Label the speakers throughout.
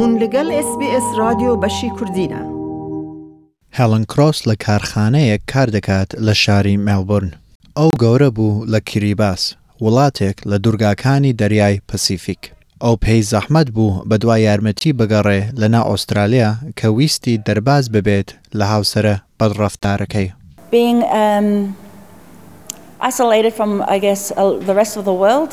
Speaker 1: هون لەگەل ئێس بی ئێس رادیۆ بەشی کوردینە.
Speaker 2: هێڵن کرۆس لە کارخانەیەک کار دەکات لە شاری مێلبورن. ئەو گەورە بوو لە کیریباس، وڵاتێک لە دوورگاکانی دەریای پەسیفیک. ئەو پێی زەحمەت بوو بەدوای یارمەتی بگەڕێ لە ناو ئۆسترالیا کە ویستی دەرباز ببێت لە هاوسەرە بەدڕەفتارەکەی.
Speaker 3: Being isolated from I guess the rest of the world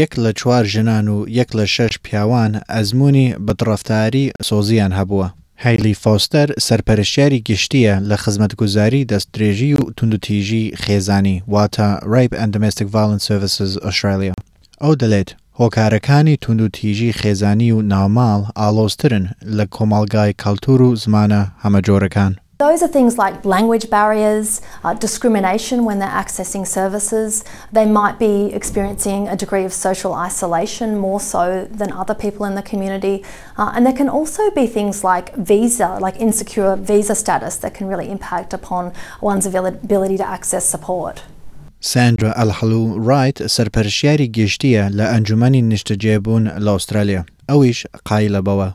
Speaker 2: یەک لە چوار ژنان و یەک لە شەش پیاوان ئەزموونی بەدڕەفتاری سۆزییان هەبووە. هەیلی فۆستەر سەرپەرشتیاری گشتییە لە خزمەتگوزاری دەستدرێژی و توندوتیژی خێزانی واتە Rape and Domestic Violence Services Australia. ئەو دەلێت، هۆکارەکانی توندوتیژی خێزانی و ناوماڵ ئاڵۆزترن لە کۆمەڵگای کەڵتوور و زمانە هەمەجۆرەکان.
Speaker 4: Those are things like language barriers, uh, discrimination when they're accessing services. They might be experiencing a degree of social isolation more so than other people in the community. Uh, and there can also be things like visa, like insecure visa status, that can really impact upon one's ability to access support.
Speaker 2: ساندرا الحلو رايت سەرپەرشیاری گشتیە la anjumani نیشتەجێبوون la Australia." ئەویش قایلە bawa.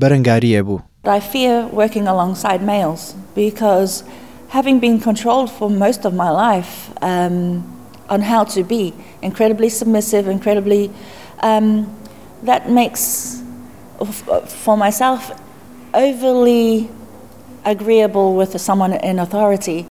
Speaker 2: بەرەنگاریە بوو.
Speaker 3: I fear working alongside males because having been controlled for most of my life um, on how to be incredibly submissive, incredibly, um, that makes uh, for myself overly agreeable with someone in authority.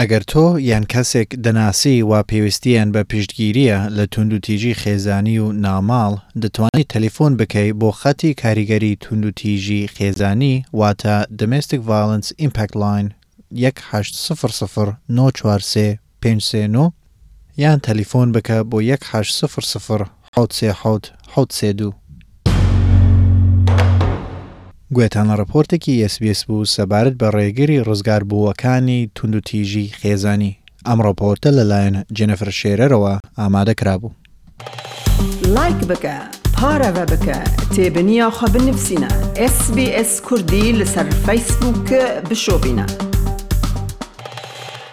Speaker 2: ئەگەر تۆ یان کەسێک دەناسی وا پێویستیان بە پشتگیرییە لە توندوتیژی خێزانی و ناماڵ، دەتوانیت تەلیفۆن بکەی بۆ خەتی کاریگەری توندوتیژی خێزانی واتە Domestic Violence Impact Line یەک هەشت سفر سفر نۆ چوار سێ پێنج سێ نۆ، یان تەلیفۆن بکە بۆ یەک هەشت سفر سفر حەوت سێ حەوت حەوت سێ دوو. گوێتان ڕپۆرتێکی یەسبیەس بوو سەبارەت بە ڕێگری ڕزگاربووەکانی توندوتیژی خێزانی، ئەم ڕپۆرتە لەلایەن جێنفر شێرەرەوە ئامادە کرابوو.
Speaker 1: لایک بکە پارەڤە بکە تێبنیا خو بنفسینە ئێس بی ئێس کوردی لە سەر فەیس بووک بشۆبینە.